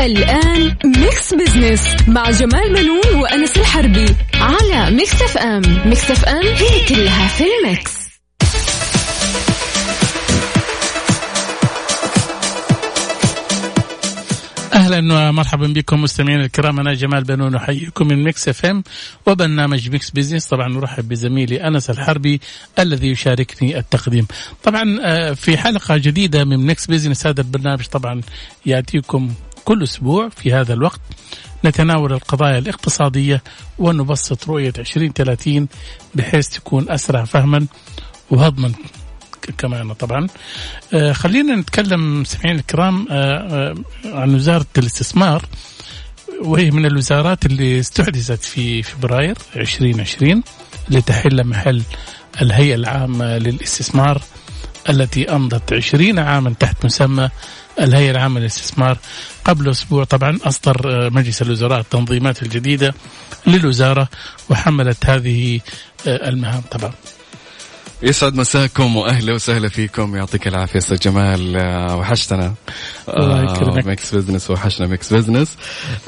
الآن Mix Business مع جمال بنون وأنس الحربي على Mix FM Mix FM هي كلها في ال mix. أهلا ومرحبا بكم مستمعينا الكرام. أنا جمال بنون أحييكم من Mix FM وبرنامج Mix Business طبعا نرحب بزميلي أنس الحربي الذي يشاركني التقديم. طبعا آه، في حلقة جديدة من Mix Business هذا البرنامج طبعا يأتيكم كل أسبوع في هذا الوقت نتناول القضايا الاقتصادية ونبسط رؤية 2030 بحيث تكون أسرع فهما وهضما كمان طبعا. آه خلينا نتكلم سمعين الكرام آه آه عن وزارة الاستثمار وهي من الوزارات اللي استحدثت في فبراير 2020 لتحل محل الهيئة العامة للاستثمار التي أمضت 20 عاما تحت مسمى الهيئة العامة للاستثمار قبل أسبوع طبعا أصدر مجلس الوزراء التنظيمات الجديدة للوزارة وحملت هذه المهام طبعا. يسعد مساكم واهلا وسهلا فيكم. يعطيك العافية أستاذ جمال. آه، وحشتنا. الله. Mix Business وحشنا Mix Business.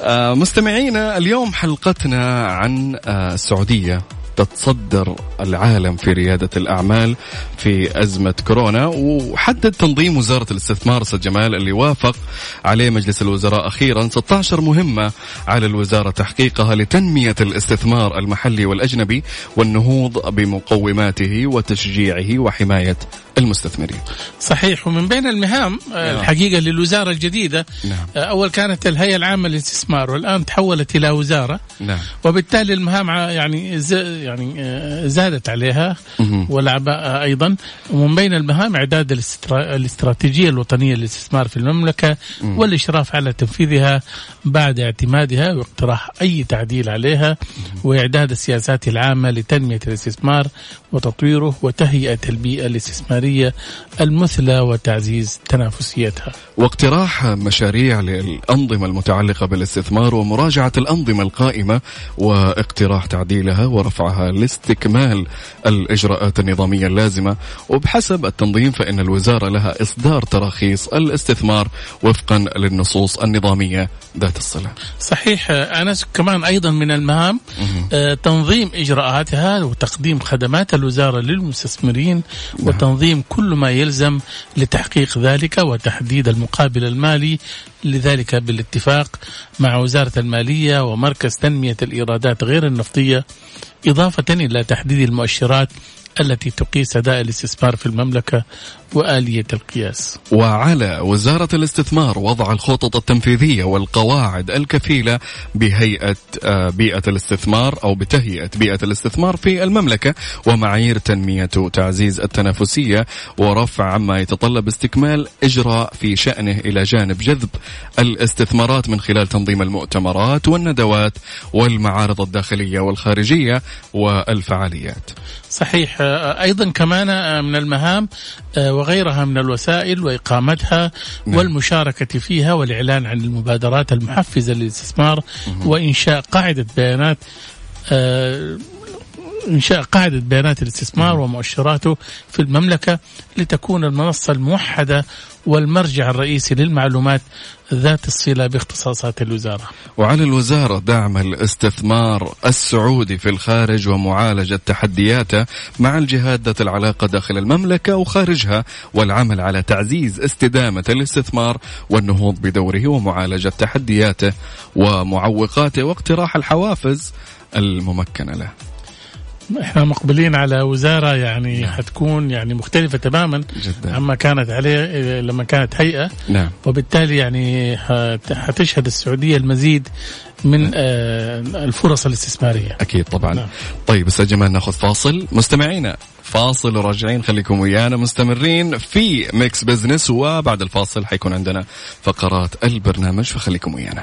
آه، مستمعينا اليوم حلقتنا عن آه، السعودية. تتصدر العالم في ريادة الأعمال في أزمة كورونا. وحدد تنظيم وزارة الاستثمار أستاذ جمال اللي وافق عليه مجلس الوزراء أخيرا. 16 مهمة على الوزارة تحقيقها لتنمية الاستثمار المحلي والأجنبي والنهوض بمقوماته وتشجيعه وحماية المستثمرين. صحيح. ومن بين المهام آه، الحقيقة للوزارة الجديدة نعم. آه، أول كانت الهيئة العامة للاستثمار والآن تحولت إلى وزارة. نعم. وبالتالي المهام يعني يعني آه، زادت عليها مهم. والأعباء أيضا. ومن بين المهام إعداد الاسترا- الاستراتيجية الوطنية للاستثمار في المملكة والإشراف على تنفيذها بعد اعتمادها واقتراح أي تعديل عليها وإعداد السياسات العامة لتنمية الاستثمار وتطويره وتهيئة البيئة الاستثمارية المثلى وتعزيز تنافسيتها. واقتراح مشاريع للأنظمة المتعلقة بالاستثمار ومراجعة الأنظمة القائمة واقتراح تعديلها ورفعها. لاستكمال الإجراءات النظامية اللازمة وبحسب التنظيم فإن الوزارة لها إصدار تراخيص الاستثمار وفقا للنصوص النظامية ذات الصلة صحيح أنس كمان أيضا من المهام آه، تنظيم إجراءاتها وتقديم خدمات الوزارة للمستثمرين وتنظيم كل ما يلزم لتحقيق ذلك وتحديد المقابل المالي لذلك بالاتفاق مع وزارة المالية ومركز تنمية الإيرادات غير النفطية إضافة إلى تحديد المؤشرات التي تقيس أداء الاستثمار في المملكة وآلية القياس. وعلى وزارة الاستثمار وضع الخطط التنفيذية والقواعد الكفيلة بهيئة آه، بيئة الاستثمار أو بتهيئة بيئة الاستثمار في المملكة ومعايير تنمية وتعزيز التنافسية ورفع عما يتطلب استكمال إجراء في شأنه إلى جانب جذب الاستثمارات من خلال تنظيم المؤتمرات والندوات والمعارض الداخلية والخارجية والفعاليات. صحيح أيضا كمان آه، من المهام آه، وغيرها من الوسائل وإقامتها نعم. والمشاركة فيها والإعلان عن المبادرات المحفزة للاستثمار وإنشاء قاعدة بيانات إنشاء قاعدة بيانات الاستثمار ومؤشراته في المملكة لتكون المنصة الموحدة والمرجع الرئيسي للمعلومات ذات الصلة باختصاصات الوزارة. وعلى الوزارة دعم الاستثمار السعودي في الخارج ومعالجة تحدياته مع الجهات ذات العلاقة داخل المملكة وخارجها والعمل على تعزيز استدامة الاستثمار والنهوض بدوره ومعالجة تحدياته ومعوقاته واقتراح الحوافز الممكنة له إحنا مقبلين على وزارة يعني حتكون يعني مختلفة تماما جدا. عما كانت عليه لما كانت هيئة. نعم. وبالتالي يعني حت- حتشهد السعودية المزيد من آه، الفرص الاستثمارية. أكيد طبعا. نعم. طيب أستاذ جمال نأخذ فاصل. مستمعينا فاصل وراجعين. خليكم ويانا مستمرين في Mix Business. وبعد الفاصل حيكون عندنا فقرات البرنامج فخليكم ويانا.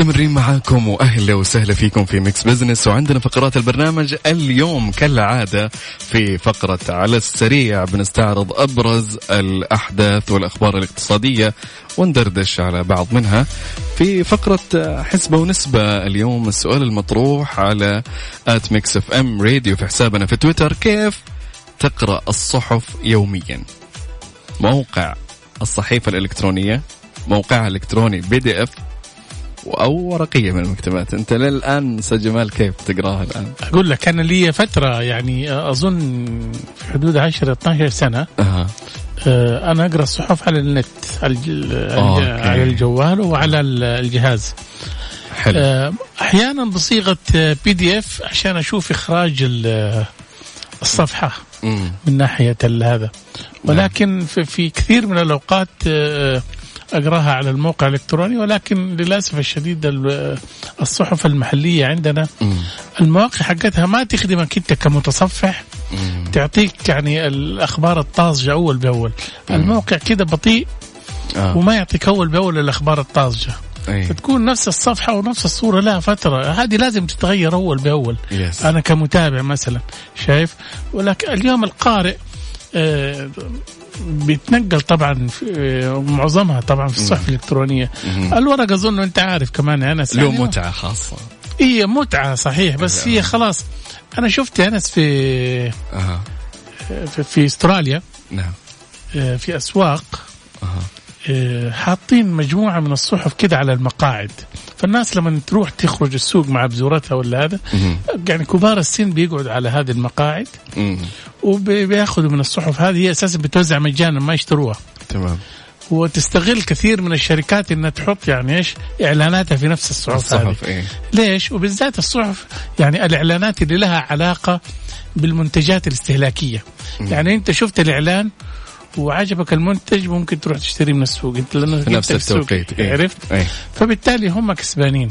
ومستمرين معاكم وأهلا وسهلا فيكم في Mix Business وعندنا فقرات البرنامج اليوم كالعادة في فقرة على السريع بنستعرض أبرز الأحداث والأخبار الاقتصادية وندردش على بعض منها. في فقرة حسبة ونسبة اليوم السؤال المطروح على at Mix FM Radio في حسابنا في تويتر. كيف تقرأ الصحف يوميا؟ موقع الصحيفة الإلكترونية موقعها الإلكتروني PDF أو ورقية من المكتبات. أنت للآن أستاذ جمال كيف تقراها الآن؟ أقول لك أنا لي فترة يعني أظن في حدود 10 12 سنة أه. آه، أنا أقرأ الصحف على النت على الج- okay. على الجوال وعلى ال- الجهاز. حلو. آه، أحيانا بصيغة PDF عشان أشوف إخراج ال- الصفحة. مم. من ناحية هذا. ولكن في, في كثير من الأوقات آه، أقراها على الموقع الإلكتروني ولكن للأسف الشديد ال- الصحف المحلية عندنا. المواقع حقتها ما تخدمك انت كمتصفح. تعطيك يعني الأخبار الطازجة أول بأول الموقع كده بطيء آه. وما يعطيك أول بأول الأخبار الطازجة أي. فتكون نفس الصفحة ونفس الصورة لها فترة هذه لازم تتغير أول بأول يس. أنا كمتابع مثلا شايف ولكن اليوم القارئ آه، بيتنقل طبعا آه، معظمها طبعا في الصحف الإلكترونية. الورق أظن أنت عارف كمان يا أنس له يعني متعة خاصة. هي متعة صحيح بس هي خلاص أنا شفت أنس في أها. في, في أستراليا نعم. آه، في أسواق. آه، حاطين مجموعة من الصحف كده على المقاعد. فالناس لما تروح تخرج السوق مع بزورتها ولا هذا. يعني كبار السن بيقعدوا على هذه المقاعد مم. وبياخذوا من الصحف هذه هي أساسا بتوزع مجانا ما يشتروها. تمام. وتستغل كثير من الشركات إنها تحط يعني إيش؟ إعلاناتها في نفس الصحف هذه. الصحف إيه. ليش؟ وبالذات الصحف يعني الإعلانات اللي لها علاقة بالمنتجات الاستهلاكية. يعني أنت شفت الإعلان وعجبك المنتج ممكن تروح تشتري من السوق. انت لأنه في نفس التوقيت إيه. عرفت؟ إيه. فبالتالي هم كسبانين.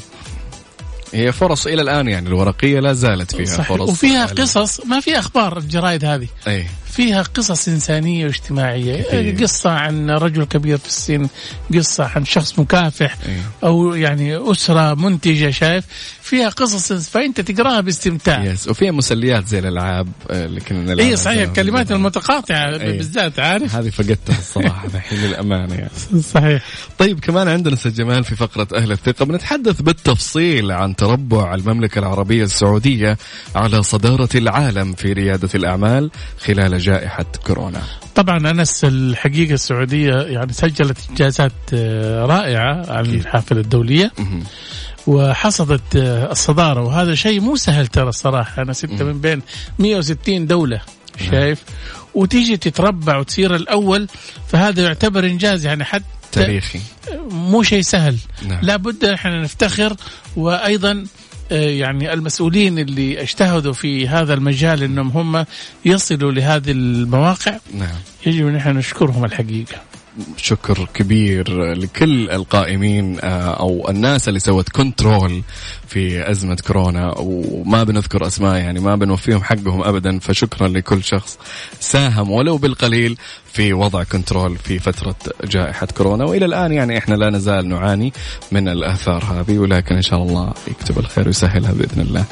هي فرص إلى الآن يعني الورقية لا زالت فيها صحيح. فرص وفيها قصص ما في أخبار الجرايد هذه. اي فيها قصص إنسانية واجتماعية. كثير. قصة عن رجل كبير في السن قصة عن شخص مكافح إيه. أو يعني أسرة منتجة شايف؟ فيها قصص فأنت تقراها باستمتاع. يس وفيها مسليات زي الألعاب آه، لكن الآن اي صحيح. الكلمات المتقاطعة إيه. بالذات عارف؟ هذه فقدتها الصراحة الحين للأمانة يعني. صحيح. طيب كمان عندنا أستاذ جمال في فقرة أهل الثقة. بنتحدث بالتفصيل عن تربع المملكة العربية السعودية على صدارة العالم في ريادة الأعمال خلال جائحة كورونا. طبعا أنس الحقيقة السعودية يعني سجلت إنجازات آه، رائعة عن الحافلة الدولية. وحصدت آه، الصدارة. وهذا شيء مو سهل ترى الصراحة. أنا ستة من بين 160 دولة شايف؟ وتيجي تتربع وتصير الأول فهذا يعتبر إنجاز يعني حتى تاريخي. مو شيء سهل. نعم. لابد إحنا نفتخر وأيضا يعني المسؤولين اللي اجتهدوا في هذا المجال إنهم هم يصلوا لهذه المواقع. نعم. يجب أن إحنا نشكرهم الحقيقة. شكر كبير لكل القائمين آه، أو الناس اللي سوت control في أزمة كورونا وما بنذكر أسماء يعني ما بنوفيهم حقهم ابدا فشكرا لكل شخص ساهم ولو بالقليل في وضع control في فترة جائحة كورونا وإلى الآن يعني إحنا لا نزال نعاني من الأثار هذه ولكن إن شاء الله يكتب الخير ويسهلها بإذن الله.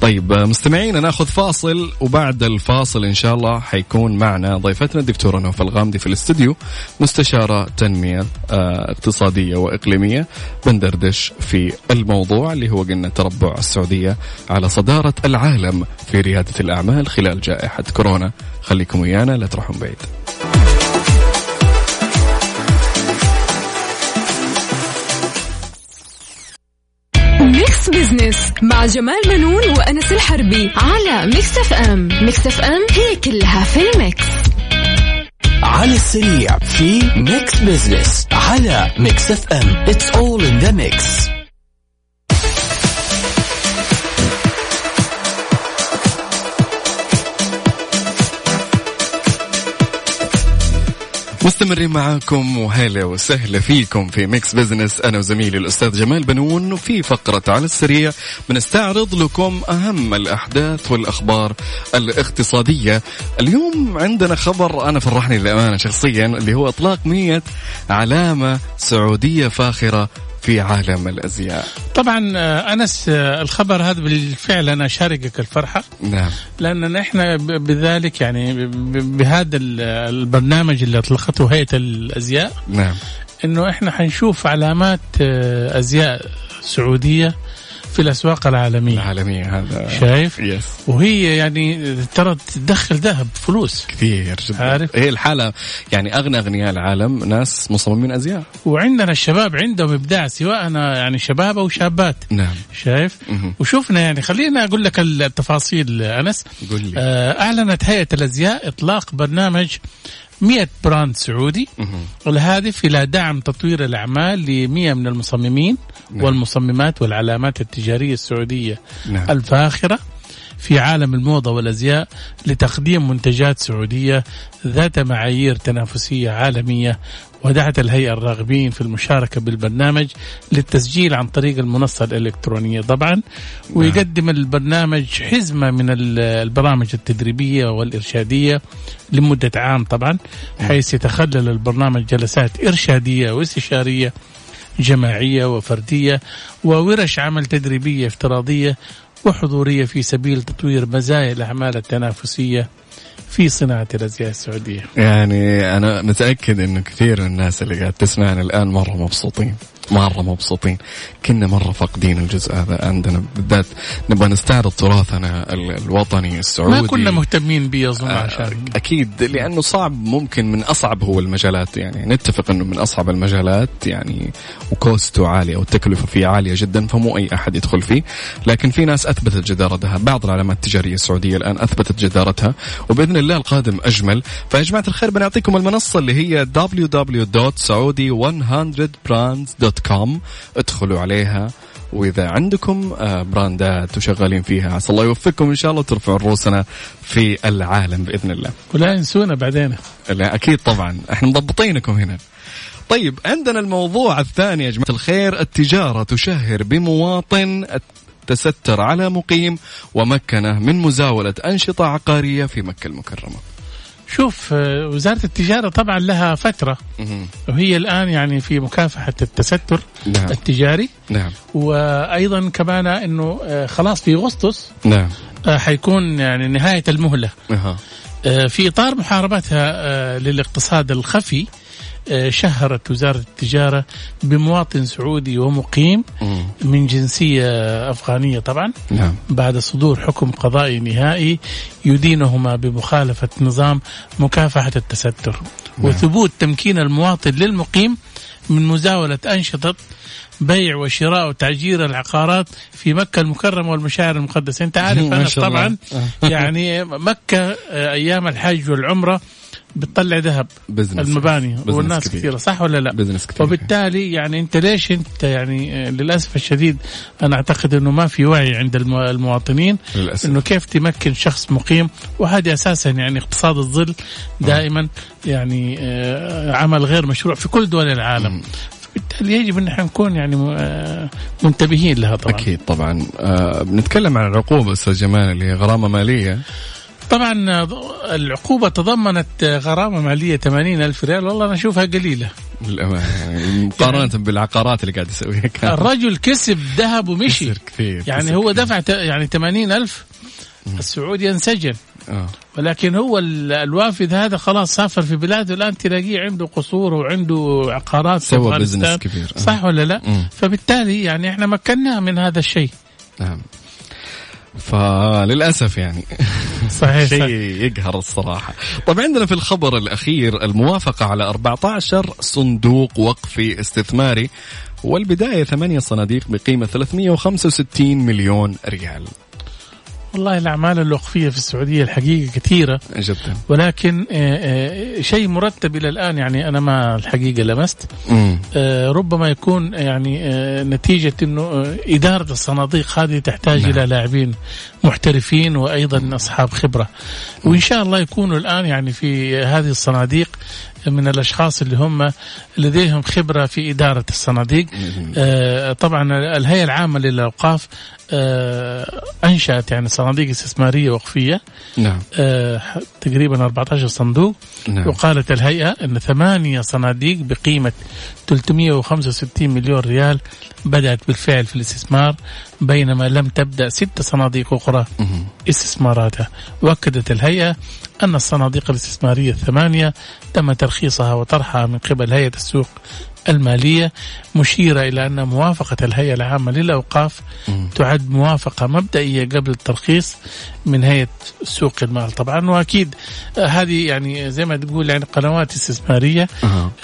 طيب مستمعينا نأخذ فاصل وبعد الفاصل إن شاء الله حيكون معنا ضيفتنا الدكتورة نوف الغامدي في الاستديو مستشارة تنمية آه، اقتصادية وإقليمية بندردش في الموضوع اللي هو قلنا تربع السعودية على صدارة العالم في ريادة الأعمال خلال جائحة كورونا. خليكم ويانا لا تروحون بعيد. Mix Business مع جمال بنون وأنس الحربي على Mix FM Mix FM هي كلها في ال mix على السريع في Mix Business على Mix FM it's all in the mix مستمرين معاكم وهلا وسهلا فيكم في Mix Business أنا وزميلي الأستاذ جمال بنون وفي فقرة على السريع بنستعرض لكم أهم الأحداث والأخبار الاقتصادية. اليوم عندنا خبر أنا فرحني للأمانة شخصيا اللي هو إطلاق 100 علامة سعودية فاخرة في عالم الأزياء. طبعا آه، أنس آه، الخبر هذا بالفعل أنا أشاركك الفرحة. نعم. لأن إحنا بذلك يعني بهذا ال- البرنامج اللي أطلقته هيئة الأزياء. نعم. إنه إحنا حنشوف علامات آه، أزياء سعودية في الأسواق العالمية. العالمية هذا. شايف؟ يس وهي يعني ترى تدخل ذهب فلوس. كثير جدا. عارف؟ هي الحالة يعني أغنى أغنياء العالم ناس مصممين أزياء. وعندنا الشباب عندهم إبداع سواء يعني شباب أو شابات. نعم. شايف؟ مهم. وشوفنا يعني خلينا أقول لك التفاصيل أنس. قل لي. آه، أعلنت هيئة الأزياء إطلاق برنامج 100 براند سعودي. الهادف إلى دعم تطوير الأعمال ل 100 من المصممين نعم. والمصممات والعلامات التجارية السعودية نعم. الفاخرة في عالم الموضة والأزياء لتقديم منتجات سعودية ذات معايير تنافسية عالمية ودعت الهيئة الراغبين في المشاركة بالبرنامج للتسجيل عن طريق المنصة الإلكترونية طبعا ويقدم البرنامج حزمة من ال- البرامج التدريبية والإرشادية لمدة عام طبعا حيث يتخلل البرنامج جلسات إرشادية واستشارية جماعية وفردية وورش عمل تدريبية افتراضية وحضورية في سبيل تطوير مزايا الأعمال التنافسية في صناعة الأزياء السعودية. يعني أنا متأكد انه كثير من الناس اللي قاعد تسمعنا الآن مرة مبسوطين مرة مبسوطين. كنا مرة فاقدين الجزء هذا عندنا. بالذات نبغى نستعرض تراثنا ال- الوطني السعودي. ما كنا مهتمين به اظن آه، عشان أكيد لأنه صعب ممكن من أصعب هو المجالات يعني. نتفق إنه من أصعب المجالات يعني وكوستو عالية والتكلفة فيه عالية جدا فمو أي أحد يدخل فيه. لكن في ناس أثبتت جدارتها. بعض العلامات التجارية السعودية الآن أثبتت جدارتها وبإذن الله القادم أجمل. فيا جماعة الخير بنعطيكم المنصة اللي هي www.saudi100brands.com ادخلوا عليها وإذا عندكم آه، براندات وشغالين فيها عسى الله يوفقكم إن شاء الله وترفعوا رؤوسنا في العالم بإذن الله. ولا ينسونا بعدين لا أكيد طبعا إحنا مضبطينكم هنا. طيب عندنا الموضوع الثاني يا جماعة الخير التجارة تشهر بمواطن تستر على مقيم ومكنة من مزاولة أنشطة عقارية في مكة المكرمة. شوف آه، وزارة التجارة طبعا لها فترة. وهي الآن يعني في مكافحة التستر نعم. التجاري. نعم. وأيضا كمان إنه آه، خلاص في أغسطس نعم. آه، حيكون يعني نهاية المهلة. آه، في إطار محاربتها للاقتصاد الخفي. شهرت وزارة التجارة بمواطن سعودي ومقيم. من جنسية أفغانية طبعا. نعم. بعد صدور حكم قضائي نهائي يدينهما بمخالفة نظام مكافحة التستر. وثبوت تمكين المواطن للمقيم من مزاولة أنشطة بيع وشراء وتأجير العقارات في مكة المكرمة والمشاعر المقدسة. أنت عارف أنا. طبعا يعني مكة آه، أيام الحج والعمرة بتطلع ذهب business المباني business والناس كبير. كثيرة صح ولا لا؟ business كثير وبالتالي يعني انت ليش انت يعني آه، للأسف الشديد أنا أعتقد إنه ما في وعي عند الم- المواطنين للأسف. إنه كيف تمكن شخص مقيم وهذه أساسا يعني اقتصاد الظل دائما يعني آه، عمل غير مشروع في كل دول العالم. فبالتالي يجب إن إحنا نكون يعني آه، منتبهين لها طبعا. أكيد طبعا. آه بنتكلم عن العقوبة أستاذ جمال اللي هي غرامة مالية. طبعا العقوبة تضمنت غرامة مالية 80 ألف ريال. والله أنا أشوفها قليلة. مقارنة بالعقارات اللي قاعد يسويها. كان الرجل كسب ذهب ومشي. كثير يعني هو. دفع يعني 80 ألف. السعودي ينسجن آه. ولكن هو ال- الوافد هذا خلاص سافر في بلاده. الآن تلاقيه عنده قصور وعنده عقارات سوى. بزنس كبير. آه. صح ولا لا؟ مم. فبالتالي يعني إحنا مكناه من هذا الشيء. نعم. فللأسف يعني صحيح شيء. يقهر الصراحة. طب عندنا في الخبر الأخير الموافقة على 14 صندوق وقفي استثماري والبداية ثمانية صناديق بقيمة 365 مليون ريال. والله الأعمال الوقفية في السعودية الحقيقة كثيرة جدا. ولكن آه، آه، شيء مرتب إلى الآن يعني أنا ما الحقيقة لمست امم آه، ربما يكون يعني نتيجة أنه آه، إدارة الصناديق هذه تحتاج نعم. إلى لاعبين محترفين وأيضا أصحاب خبرة وإن شاء الله يكونوا الآن يعني في هذه الصناديق من الأشخاص اللي هم لديهم خبرة في إدارة الصناديق. آه، طبعا الهيئة العامة للأوقاف آه، أنشأت يعني صناديق استثمارية وقفية. نعم. آه، تقريبا 14 صندوق. نعم. وقالت الهيئة أن ثمانية صناديق بقيمة 365 مليون ريال بدأت بالفعل في الاستثمار. بينما لم تبدأ ست صناديق أخرى. استثماراتها. وأكدت الهيئة أن الصناديق الاستثمارية الثمانية تم ترخيصها وطرحها من قبل هيئة السوق المالية مشيرة إلى أن موافقة الهيئة العامة للأوقاف تعد موافقة مبدئية قبل الترخيص من هيئة سوق المال. طبعا وأكيد آه، هذه يعني زي ما تقول يعني قنوات استثمارية.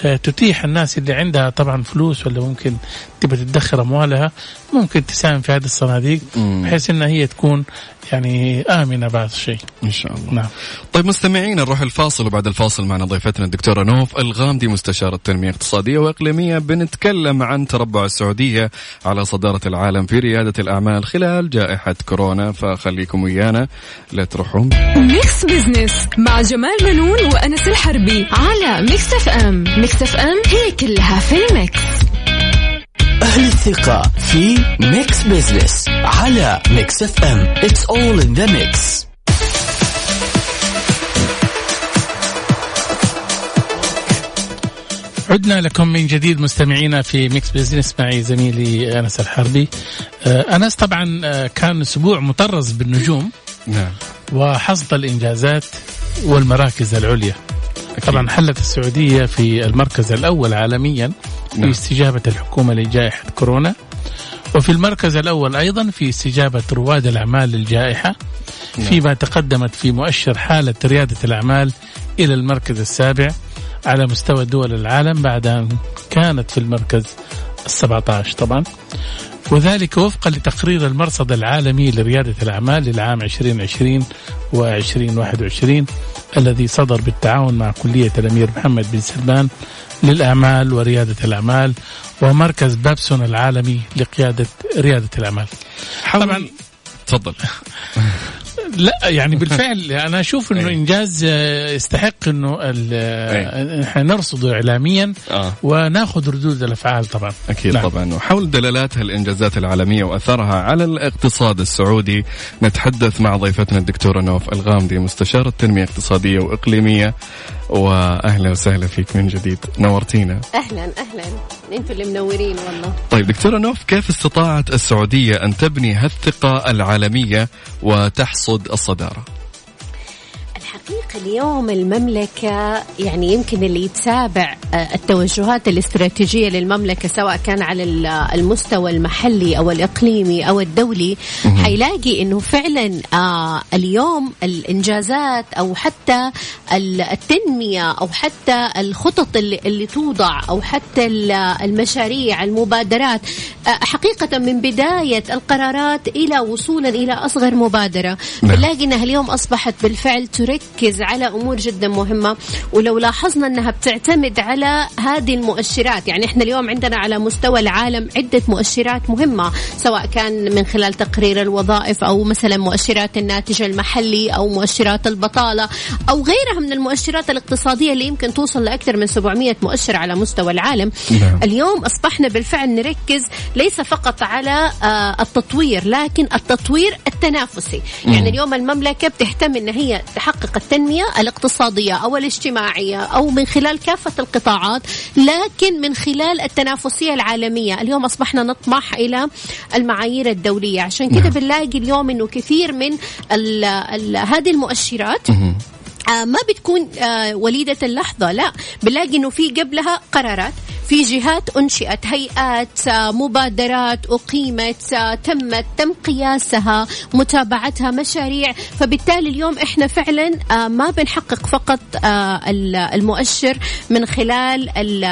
آه، تتيح الناس اللي عندها طبعا فلوس ولا ممكن تبغى تدخر أموالها ممكن تساهم في هذه الصناديق بحيث أنها هي تكون يعني آمنة بعض الشيء إن شاء الله. نعم. طيب مستمعين نروح الفاصل وبعد الفاصل معنا ضيفتنا الدكتورة نوف الغامدي مستشارة تنمية اقتصادية وإقليمية بنتكلم عن تربع السعودية على صدارة العالم في ريادة الأعمال خلال جائحة كورونا. فخليكم ويانا لا تروحون. Mix Business مع جمال بنون وأنس الحربي على Mix FM. Mix FM هي كلها في ال Mix. أهل الثقة في Mix Business على Mix FM. It's all in the mix. عدنا لكم من جديد مستمعينا في Mix Business معي زميلي أنس الحربي. آه، أنس طبعا آه، كان أسبوع مطرز بالنجوم نعم. وحصد الإنجازات والمراكز العليا. طبعا حلت السعودية في المركز الأول عالميا في نعم. استجابة الحكومة لجائحة كورونا وفي المركز الأول أيضا في استجابة رواد الأعمال للجائحة فيما تقدمت في مؤشر حالة ريادة الأعمال إلى المركز السابع. على مستوى دول العالم بعد أن كانت في المركز ال17 طبعا. وذلك وفقا لتقرير المرصد العالمي لريادة الأعمال للعام 2020 و 2021 الذي صدر بالتعاون مع كلية الأمير محمد بن سلمان للأعمال وريادة الأعمال ومركز بابسون العالمي لقيادة ريادة الأعمال. طبعا تفضل. لا يعني بالفعل أنا أشوف إنه أي. إنجاز آه، يستحق إنه ال- آه، إحنا نرصده اعلاميا آه. وناخذ ردود الأفعال طبعا أكيد نعم. طبعا وحول دلالات الإنجازات العالمية وأثرها على الاقتصاد السعودي نتحدث مع ضيفتنا الدكتورة نوف الغامدي مستشارة تنمية اقتصادية وإقليمية وأهلا وسهلا فيك من جديد. نورتينا. أهلا أهلا. أنتوا اللي منورين والله؟ طيب دكتورة نوف كيف استطاعت السعودية أن تبني هالثقة العالمية وتحصد الصدارة؟ الحقيقة اليوم المملكة يعني يمكن اللي يتابع آه، التوجهات الاستراتيجية للمملكة سواء كان على ال- المستوى المحلي أو الإقليمي أو الدولي حيلاقي أنه فعلا آه، اليوم الإنجازات أو حتى ال- التنمية أو حتى الخطط اللي, اللي توضع أو حتى ال- المشاريع المبادرات آه، حقيقة من بداية القرارات إلى وصولا إلى أصغر مبادرة نعم. بنلاقي انها اليوم أصبحت بالفعل تركز على أمور جدا مهمة. ولو لاحظنا أنها بتعتمد على هذه المؤشرات يعني إحنا اليوم عندنا على مستوى العالم عدة مؤشرات مهمة سواء كان من خلال تقرير الوظائف أو مثلا مؤشرات الناتج المحلي أو مؤشرات البطالة أو غيرها من المؤشرات الاقتصادية اللي يمكن توصل لأكثر من 700 مؤشر على مستوى العالم. نعم. اليوم أصبحنا بالفعل نركز ليس فقط على آه، التطوير لكن التطوير التنافسي. يعني اليوم المملكة بتهتم إن هي تحقق التنمية الاقتصادية أو الاجتماعية أو من خلال كافة القطاعات لكن من خلال التنافسية العالمية. اليوم أصبحنا نطمح إلى المعايير الدولية. عشان كده بنلاقي اليوم إنه كثير من ال ال هذه المؤشرات آه ما بتكون آه وليدة اللحظة لا. بنلاقي إنه في قبلها قرارات. في جهات أنشئت هيئات آه مبادرات أقيمت آه تمت تم قياسها متابعتها مشاريع. فبالتالي اليوم إحنا فعلا آه ما بنحقق فقط ال- المؤشر من خلال ال-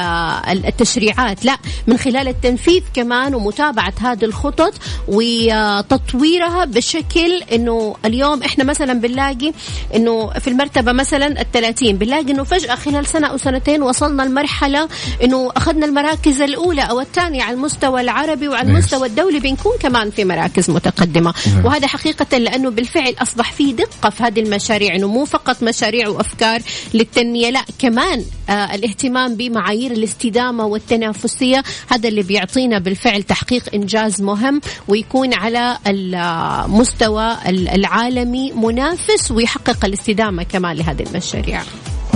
ال- التشريعات لا من خلال التنفيذ كمان ومتابعة هذه الخطط وتطويرها بشكل إنه اليوم إحنا مثلا بنلاقي إنه في المرتبة مثلا الثلاثين بنلاقي إنه فجأة خلال سنة أو سنتين وصلنا لمرحلة إنه أخذنا المراكز الأولى أو الثانية على المستوى العربي وعلى المستوى الدولي بنكون كمان في مراكز متقدمة. وهذا حقيقة لأنه بالفعل أصبح في دقة في هذه المشاريع أنه مو فقط مشاريع وأفكار للتنمية لا كمان آه الاهتمام بمعايير الاستدامة والتنافسية. هذا اللي بيعطينا بالفعل تحقيق إنجاز مهم ويكون على المستوى العالمي منافس ويحقق الاستدامة كمان لهذه المشاريع.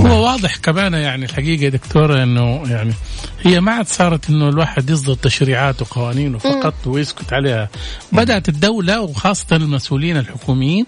هو واضح كمان يعني الحقيقة دكتورة أنه يعني هي ما عاد صارت أنه الواحد يصدر تشريعات وقوانين فقط ويسكت عليها. بدأت الدولة وخاصة المسؤولين الحكوميين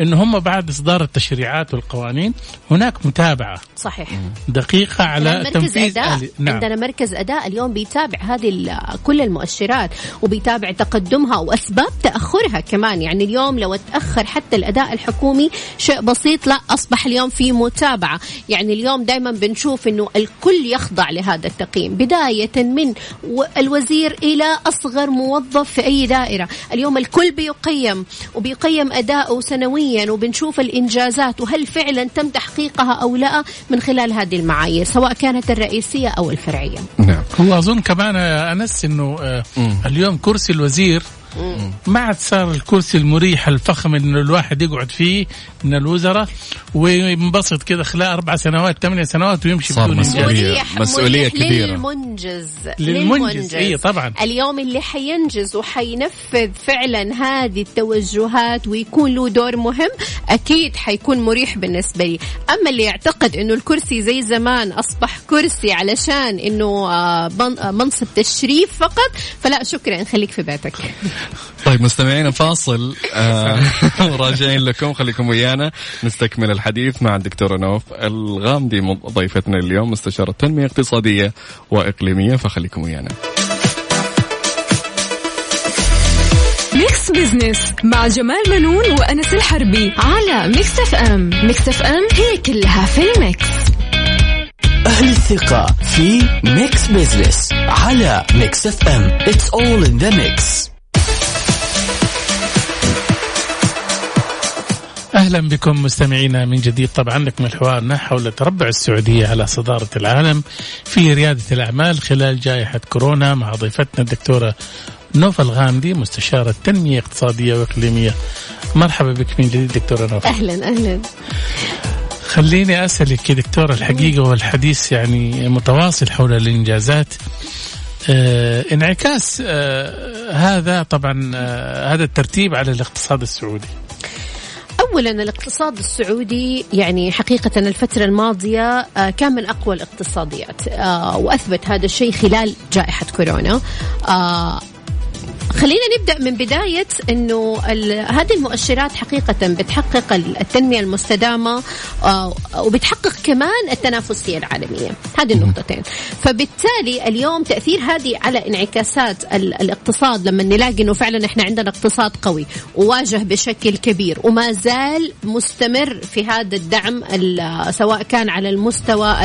أنه هم بعد إصدار التشريعات والقوانين هناك متابعة. صحيح. دقيقة على تنفيذ أداء. نعم. عندنا مركز أداء اليوم بيتابع هذه كل المؤشرات وبيتابع تقدمها وأسباب تأخرها كمان. يعني اليوم لو تأخر حتى الأداء الحكومي شيء بسيط لا أصبح اليوم في متابعة. يعني اليوم دائما بنشوف أنه الكل يخضع لهذا التقييم. بداية من الوزير إلى أصغر موظف في أي دائرة. اليوم الكل بيقيم وبيقيم أداؤه سنويا. وبنشوف الإنجازات وهل فعلا تم تحقيقها أو لا من خلال هذه المعايير سواء كانت الرئيسية أو الفرعية. نعم. هو أظن كمان أنس أنه اليوم كرسي الوزير ما عاد صار الكرسي المريح الفخم انه الواحد يقعد فيه من الوزراء وينبسط كذا خلال أربع سنوات ثمان سنوات ويمشي بدون مسؤوليه مسؤولية كبيرة. للمنجز للمنجز اي طبعا. اليوم اللي حينجز وحينفذ فعلا هذه التوجهات ويكون له دور مهم أكيد حيكون مريح بالنسبة لي. أما اللي يعتقد إنه الكرسي زي زمان أصبح كرسي علشان إنه منصب تشريف فقط فلا شكرا خليك في بيتك. طيب مستمعينا فاصل آه راجعين لكم. خليكم ويانا. نستكمل الحديث مع الدكتورة نوف الغامدي ضيفتنا اليوم مستشارة تنمية اقتصادية وإقليمية. فخليكم ويانا. Mix Business مع جمال بنون وأنس الحربي على Mix FM Mix FM هي كلها في ال Mix. أهل الثقة في Mix Business على Mix FM It's all in the mix. أهلا بكم مستمعينا من جديد. طبعا لكم حوارنا حول تربع السعودية على صدارة العالم في ريادة الأعمال خلال جائحة كورونا مع ضيفتنا الدكتورة نوف الغامدي مستشارة تنمية اقتصادية وإقليمية. مرحبا بك من جديد دكتورة نوف. أهلا أهلا. خليني أسألك يا دكتورة الحقيقة والحديث يعني متواصل حول الإنجازات. آه انعكاس آه هذا طبعا آه هذا الترتيب على الاقتصاد السعودي. اولا الاقتصاد السعودي يعني حقيقة الفترة الماضية كان من أقوى الاقتصاديات وأثبت هذا الشيء خلال جائحة كورونا. خلينا نبدأ من بداية إنه هذه المؤشرات حقيقة بتحقق التنمية المستدامة آه وبتحقق كمان التنافسية العالمية. هذه النقطتين. فبالتالي اليوم تأثير هذه على انعكاسات الاقتصاد لما نلاقي إنه فعلا إحنا عندنا اقتصاد قوي وواجه بشكل كبير وما زال مستمر في هذا الدعم سواء كان على المستوى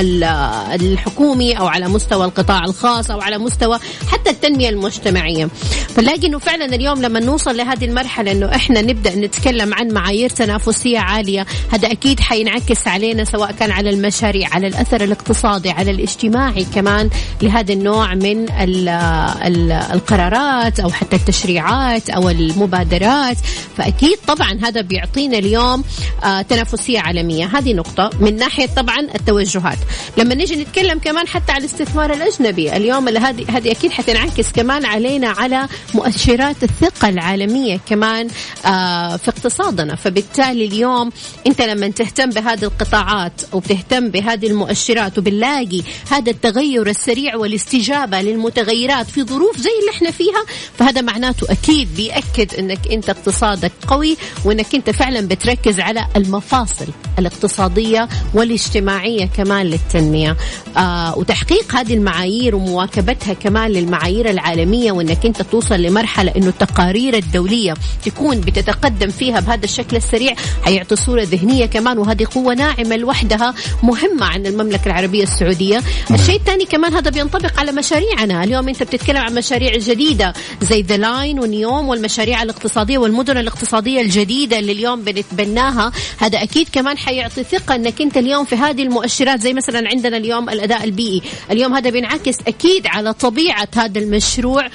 الحكومي أو على مستوى القطاع الخاص أو على مستوى حتى التنمية المجتمعية. فنلاقي انه فعلا اليوم لما نوصل لهذه المرحلة إنه إحنا نبدأ نتكلم عن معايير تنافسية عالية هذا أكيد حينعكس علينا سواء كان على المشاريع على الأثر الاقتصادي على الاجتماعي كمان لهذا النوع من ال ال القرارات أو حتى التشريعات أو المبادرات. فأكيد طبعا هذا بيعطينا اليوم آه تنافسية عالمية. هذه نقطة. من ناحية طبعا التوجهات. لما نيجي نتكلم كمان حتى على الاستثمار الأجنبي اليوم هذه هذه أكيد حتنعكس كمان علينا على مؤشرات الثقة العالمية كمان آه في اقتصادنا. فبالتالي اليوم أنت لما تهتم بهذه القطاعات وبتهتم بهذه المؤشرات وبنلاقي هذا التغير السريع والاستجابة للمتغيرات في ظروف زي اللي إحنا فيها فهذا معناته أكيد بيأكد أنك أنت اقتصادك قوي وأنك أنت فعلا بتركز على المفاصل الاقتصادية والاجتماعية كمان للتنمية. آه وتحقيق هذه المعايير ومواكبتها كمان للمعايير العالمية وأنك أنت توصل لمرحلة إنه التقارير الدولية تكون بتتقدم فيها بهذا الشكل السريع. حيعطي صورة ذهنية كمان وهذه قوة ناعمة لوحدها مهمة عن المملكة العربية السعودية. الشيء الثاني كمان هذا بينطبق على مشاريعنا. اليوم أنت بتتكلم عن مشاريع جديدة زي ذا لاين ونيوم والمشاريع الاقتصادية والمدن الاقتصادية الجديدة اللي اليوم بنتبناها. هذا أكيد كمان حيعطي ثقة إنك أنت اليوم في هذه المؤشرات زي مثلا عندنا اليوم الأداء البيئي. اليوم هذا بينعكس أكيد على طبيعة هذا المشروع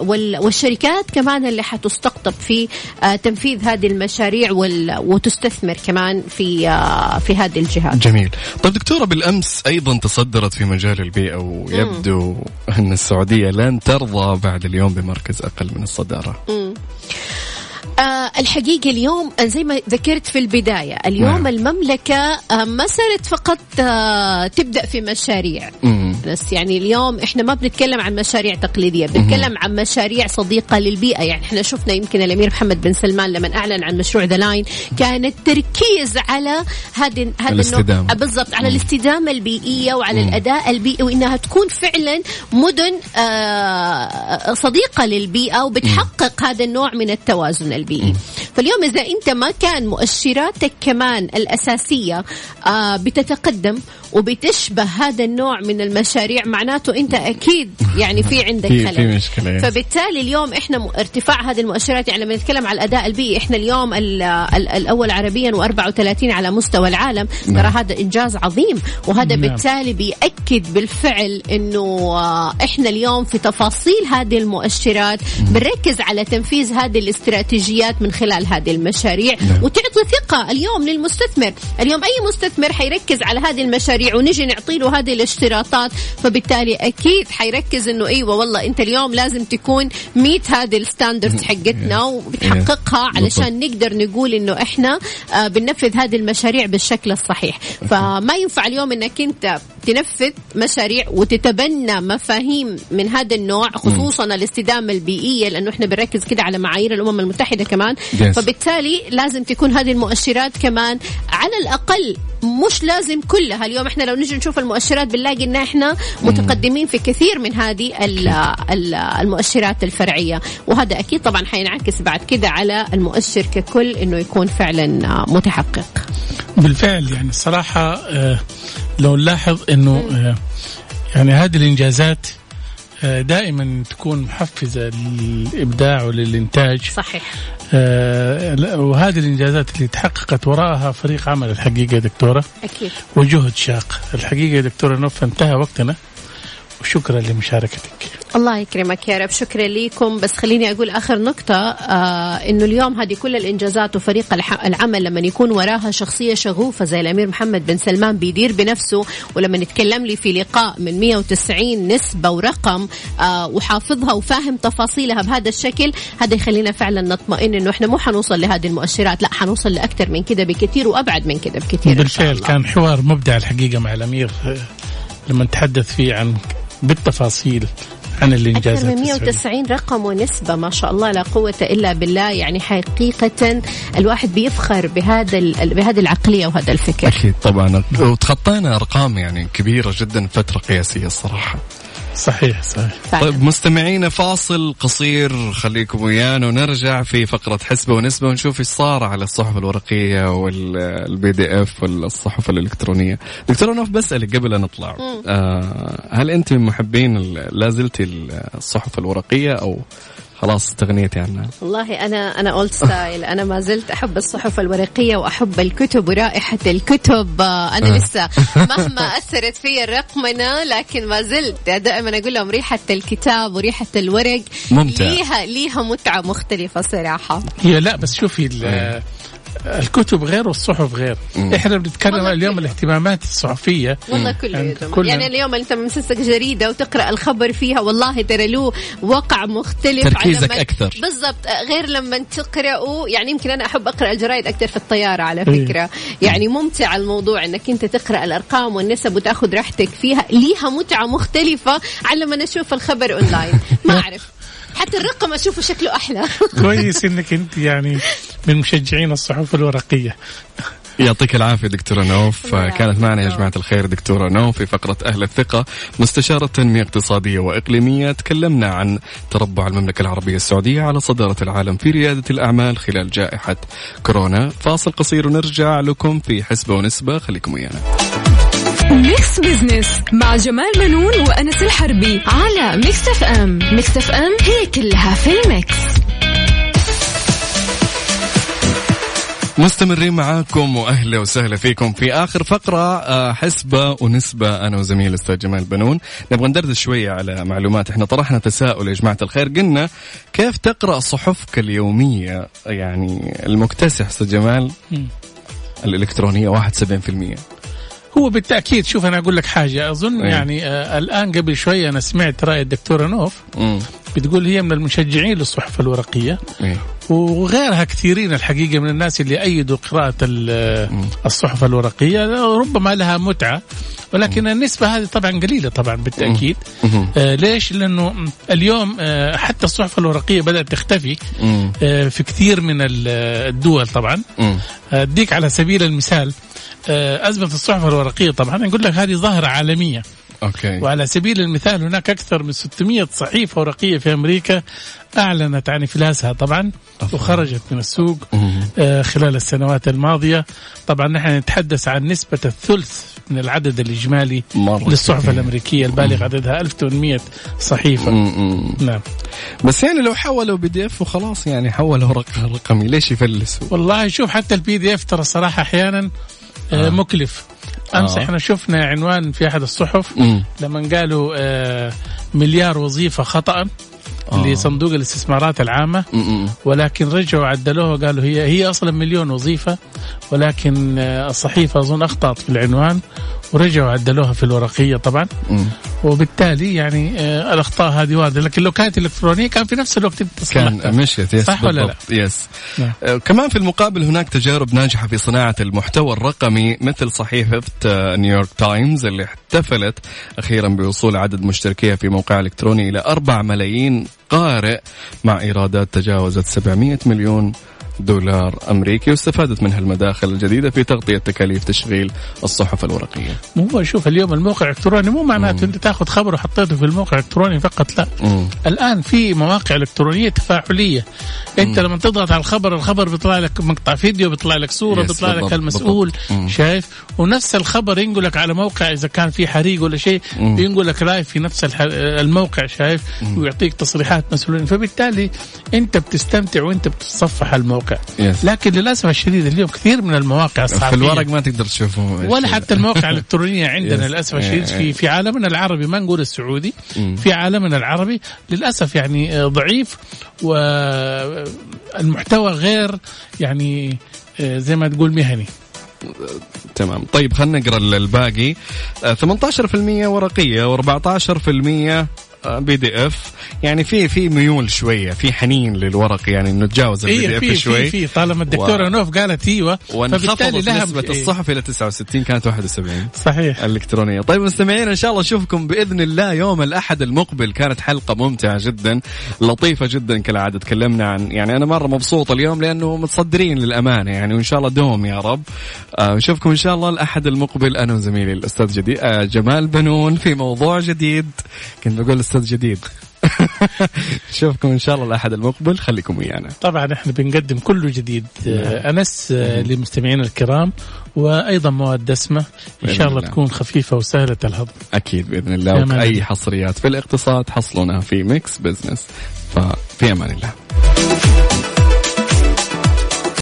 والشركات كمان اللي حتستقطب في آه، تنفيذ هذه المشاريع وتستثمر كمان في آه، في هذه الجهات. جميل. طيب دكتورة بالأمس أيضا تصدرت في مجال البيئه ويبدو أن السعودية لن ترضى بعد اليوم بمركز أقل من الصدارة. مم. آه الحقيقة اليوم زي ما ذكرت في البداية اليوم نعم. المملكة آه ما صارت فقط آه تبدأ في مشاريع مم. بس يعني اليوم إحنا ما بنتكلم عن مشاريع تقليدية بنتكلم عن مشاريع صديقة للبيئة يعني إحنا شفنا يمكن الأمير محمد بن سلمان لما أعلن عن مشروع The Line كان التركيز على هذا هذا النوع بالضبط على الاستدامة البيئية وعلى مم. الأداء البيئي وإنها تكون فعلا مدن آه صديقة للبيئة وبتحقق مم. هذا النوع من التوازن البيئي البيئي فاليوم إذا أنت ما كان مؤشراتك كمان الأساسية آه بتتقدم وبتشبه هذا النوع من المشاريع معناته أنت أكيد يعني في عندك خلل في مشكلة فبالتالي اليوم إحنا ارتفاع هذه المؤشرات يعني لما نتكلم على الأداء البيئي إحنا اليوم الأول عربيا و34 على مستوى العالم. ترى نعم. هذا إنجاز عظيم وهذا نعم. بالتالي بيأكد بالفعل إنه آه، إحنا اليوم في تفاصيل هذه المؤشرات بنركز على تنفيذ هذه الاستراتيجيات من خلال هذه المشاريع. نعم. وتعطي ثقة اليوم للمستثمر. اليوم أي مستثمر حيركز على هذه المشاريع؟ المشاريع ونجي نعطي له هذه الاشتراطات. فبالتالي أكيد حيركز إنه إيوه والله أنت اليوم لازم تكون ميت هذه الستاندرد حقتنا وبتحققها علشان نقدر نقول إنه إحنا آه، بننفذ هذه المشاريع بالشكل الصحيح. فما ينفع اليوم إنك أنت تنفذ مشاريع وتتبنى مفاهيم من هذا النوع خصوصا الاستدامة البيئية لأنه إحنا بنركز كده على معايير الأمم المتحدة كمان. فبالتالي لازم تكون هذه المؤشرات كمان على الأقل مش لازم كلها. اليوم إحنا لو نجي نشوف المؤشرات بنلاقي إن إحنا متقدمين في كثير من هذه المؤشرات الفرعية. وهذا أكيد طبعا حينعكس بعد كده على المؤشر ككل إنه يكون فعلا متحقق. بالفعل يعني الصراحة آه، لو نلاحظ إنه آه، يعني هذه الإنجازات دائما تكون محفزة للإبداع وللإنتاج. صحيح. آه وهذه الإنجازات اللي تحققت وراءها فريق عمل الحقيقة دكتورة. أكيد. وجهد شاق. الحقيقة دكتورة نوف انتهى وقتنا. وشكرا لمشاركتك. الله يكرمك يا رب. شكرا لكم بس خليني أقول آخر نقطة آه إنه اليوم هذه كل الإنجازات وفريق العمل لما يكون وراها شخصية شغوفة زي الأمير محمد بن سلمان بيدير بنفسه ولما نتكلم لي في لقاء من 190 نسبة ورقم آه وحافظها وفاهم تفاصيلها بهذا الشكل هذا يخلينا فعلا نطمئن إنه إحنا مو حنوصل لهذه المؤشرات لا حنوصل لأكثر من كده بكثير وأبعد من كده بكثير بالفعل كان حوار مبدع الحقيقة مع الأمير آه، لما نتحدث فيه عن بالتفاصيل عن الانجازات أكثر من 190 رقم ونسبة ما شاء الله لا قوة إلا بالله يعني حقيقة الواحد بيفخر بهذا بهذه العقلية وهذا الفكر. أكيد طبعا. وتخطينا أرقام يعني كبيرة جدا فترة قياسية الصراحة. صحيح صحيح. طيب مستمعينا فاصل قصير خليكم ويانا ونرجع في فقرة حسبة ونسبة ونشوف إيش صار على الصحف الورقية والبي دي إف والصحف الإلكترونية. دكتور نوف بسألك قبل أن نطلع. آه هل أنت من محبين لا زلتي الصحف الورقية أو خلاص استغنيتي عنها والله أنا أنا old style أنا ما زلت أحب الصحف الورقية وأحب الكتب ورائحة الكتب. أنا آه. لسه مهما أثرت في الرقمنة لكن ما زلت دائما أقول لهم ريحة الكتاب وريحة الورق. ممتع. ليها ليها متعة مختلفة صراحة. هي لا بس شوفي الكتب غير والصحف غير. مم. إحنا بنتكلم اليوم الاهتمامات الصحفية. والله كله يعني, كل يعني اليوم أنت ممسك جريدة وتقرأ الخبر فيها والله ترى له وقع مختلف تركيزك أكثر. بالضبط. غير لما تقرأه يعني يمكن أنا أحب أقرأ الجرايد أكثر في الطيارة على فكرة. يعني ممتع الموضوع إنك أنت تقرأ الأرقام والنسب وتأخذ راحتك فيها. ليها متعة مختلفة عن لما نشوف الخبر أونلاين. ما أعرف. حتى الرقم أشوفه شكله أحلى. كويس إنك أنت يعني من مشجعين الصحف الورقية. يعطيك العافية دكتورة نوف. كانت. معنا يا جماعة الخير دكتورة نوف في فقرة أهل الثقة مستشارة تنمية اقتصادية وإقليمية. تكلمنا عن تربع المملكة العربية السعودية على صدارة العالم في ريادة الأعمال خلال جائحة كورونا. فاصل قصير ونرجع لكم في حسبة ونسبة. خليكم ويانا. Mix Business مع جمال بنون وأنس الحربي على Mix FM Mix FM هي كلها في ال Mix. مستمرين معاكم وأهلا وسهلا فيكم في آخر فقرة آه، حسبة ونسبة أنا وزميل الأستاذ جمال بنون. نبغى ندردش شوية على معلومات. إحنا طرحنا تساؤل يا جماعة الخير قلنا كيف تقرأ صحفك اليومية؟ يعني المكتسح أستاذ جمال. الإلكترونية 71% هو بالتأكيد شوف أنا أقول لك حاجة أظن إيه. يعني آه الآن قبل شوية أنا سمعت رأي الدكتورة نوف امم بتقول هي من المشجعين للصحف الورقية إيه. وغيرها كثيرين الحقيقة من الناس اللي أيدوا قراءة ال- الصحف الورقية ربما لها متعة ولكن النسبة هذه طبعا قليلة طبعا بالتأكيد مهم. آه ليش؟ لأنه اليوم آه حتى الصحف الورقية بدأت تختفي مم. آه في كثير من ال- الدول طبعا مم. أديك على سبيل المثال أزمة الصحف الورقية طبعا. نقول لك هذه ظاهرة عالمية. أوكي. وعلى سبيل المثال هناك أكثر من 600 صحيفة ورقية في أمريكا أعلنت عن إفلاسها طبعا وخرجت من السوق. آه، خلال السنوات الماضية. طبعا نحن نتحدث عن نسبة الثلث من العدد الإجمالي مرة للصحف كثير. الأمريكية. البالغ عددها 1800 صحيفة. مم. نعم. بس يعني لو حولوا PDF وخلاص يعني حولوا رق- رقمي ليش يفلسوا؟ والله شوف حتى ال PDF ترى الصراحه أحيانا آه. آه. مكلف أمس آه. إحنا شفنا عنوان في أحد الصحف مم. لما قالوا آه مليار وظيفة خطأ آه. لصندوق الاستثمارات العامة مم. ولكن رجعوا عدلوها وقالوا هي هي أصلا مليون وظيفة ولكن آه، الصحيفة أظن أخطأت في العنوان ورجعوا عدلوها في الورقية طبعا مم. وبالتالي يعني آه الأخطاء هذه وارده لكن لو كانت إلكترونية كان في نفس الوقت. كان مشيت yes صح ولا لا؟ yes نعم. آه، كمان في المقابل هناك تجارب ناجحة في صناعة المحتوى الرقمي مثل صحيفة آه، نيويورك تايمز اللي احتفلت أخيرا بوصول عدد مشتركيها في موقعها الإلكتروني إلى 4 ملايين قارئ مع إيرادات تجاوزت 700 مليون دولار أمريكي واستفادت منها المداخل الجديدة في تغطية تكاليف تشغيل الصحف الورقية. مو هو شوف اليوم الموقع الإلكتروني مو معناته أنت تاخذ خبر وحطيته في الموقع الإلكتروني فقط لا. مم. الآن في مواقع إلكترونية تفاعلية. أنت لما تضغط على الخبر الخبر بيطلع لك مقطع فيديو بيطلع لك صورة يس، بيطلع لك المسؤول. مم. شايف؟ ونفس الخبر ينقلك على موقع إذا كان في حريق ولا شيء. ينقلك لايف في نفس الموقع شايف ويعطيك تصريحات مسؤولين فبالتالي أنت بتستمتع وأنت بتتصفح الموقع. لكن للأسف الشديد اليوم كثير من المواقع في الصحفيه الورق ما تقدر تشوفه ولا حتى المواقع الإلكترونية عندنا. للأسف الشديد. في في عالمنا العربي ما نقول السعودي. في عالمنا العربي للأسف يعني آه، ضعيف والمحتوى غير يعني آه، زي ما تقول مهني تمام. طيب خلينا نقرأ الباقي. آه، 18% ورقية و14% PDF يعني في في ميول شوية في حنين للورق يعني إنه تجاوز ال PDF شوي. في في. طالما الدكتورة و- نوف قالت إيوه وانخفضت لها نسبة إيه، الصحف إلى 69 كانت 71 صحيح. الإلكترونية. طيب مستمعين إن شاء الله أشوفكم بإذن الله يوم الأحد المقبل. كانت حلقة ممتعة جدا لطيفة جدا كالعادة. تكلمنا عن يعني أنا مرة مبسوط اليوم لأنه متصدرين للأمانة يعني وإن شاء الله دوم يا رب. آه، نشوفكم إن شاء الله الأحد المقبل. أنا وزميلي الأستاذ جديد آه، جمال بنون في موضوع جديد. كنت بقول أستاذ جديد. نشوفكم إن شاء الله الأحد المقبل. خليكم ويانا. طبعا إحنا بنقدم كله جديد آه، انس آه، لمستمعينا الكرام وأيضا مواد دسمة. إن شاء الله الله. تكون خفيفة وسهلة الهضم. أكيد بإذن الله. الله. حصريات في الاقتصاد حصلونها في Mix Business ففي أمان الله.